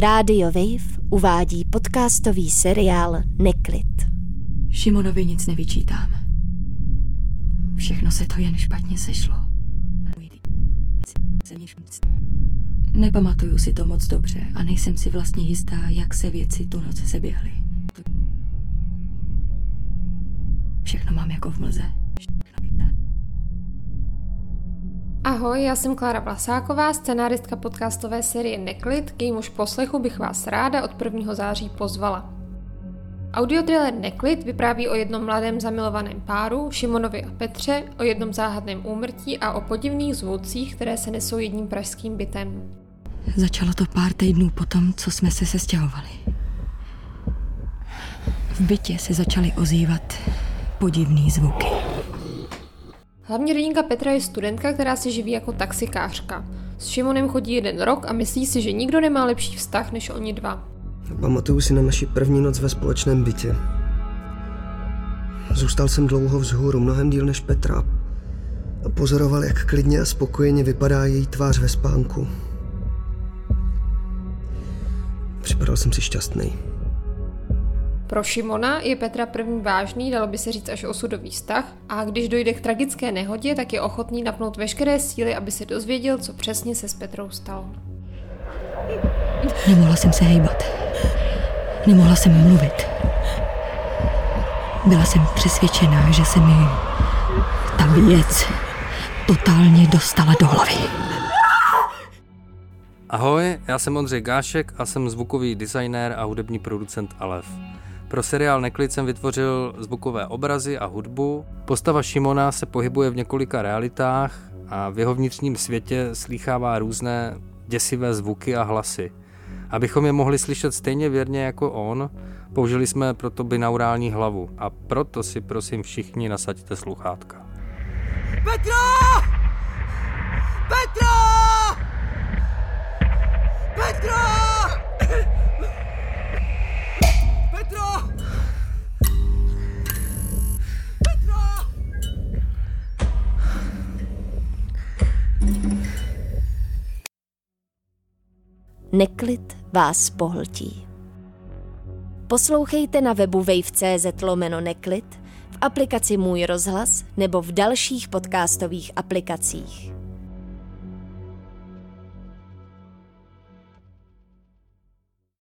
Rádio Wave uvádí podcastový seriál Neklid. Šimonovi nic nevyčítám. Všechno se to jen špatně sešlo. Nepamatuju si to moc dobře a nejsem si vlastně jistá, jak se věci tu noc seběhly. Všechno mám jako v mlze. Ahoj, já jsem Klára Vlasáková, scenáristka podcastové série Neklid, k jejímuž poslechu bych vás ráda od 1. září pozvala. Audiotrailer Neklid vypráví o jednom mladém zamilovaném páru, Šimonovi a Petře, o jednom záhadném úmrtí a o podivných zvucích, které se nesou jedním pražským bytem. Začalo to pár týdnů potom, co jsme se sestěhovali. V bytě se začaly ozývat podivný zvuky. Hlavní rodinka Petra je studentka, která se živí jako taxikářka. S Šimonem chodí jeden rok a myslí si, že nikdo nemá lepší vztah než oni dva. Pamatuju si na naši první noc ve společném bytě. Zůstal jsem dlouho vzhůru, mnohem díl než Petra. A pozoroval, jak klidně a spokojeně vypadá její tvář ve spánku. Připadal jsem si šťastný. Pro Šimona je Petra první vážný, dalo by se říct až osudový vztah a když dojde k tragické nehodě, tak je ochotný napnout veškeré síly, aby se dozvěděl, co přesně se s Petrou stalo. Nemohla jsem se hejbat. Nemohla jsem mluvit. Byla jsem přesvědčená, že se mi ta věc totálně dostala do hlavy. Ahoj, já jsem Ondřej Gášek a jsem zvukový designér a hudební producent Alef. Pro seriál Neklid jsem vytvořil zvukové obrazy a hudbu. Postava Šimona se pohybuje v několika realitách a v jeho vnitřním světě slýchává různé děsivé zvuky a hlasy. Abychom je mohli slyšet stejně věrně jako on, použili jsme proto binaurální hlavu a proto si prosím všichni nasaďte sluchátka. Petra! Neklid vás pohltí. Poslouchejte na webu wave.cz lomeno neklid, v aplikaci Můj rozhlas nebo v dalších podcastových aplikacích.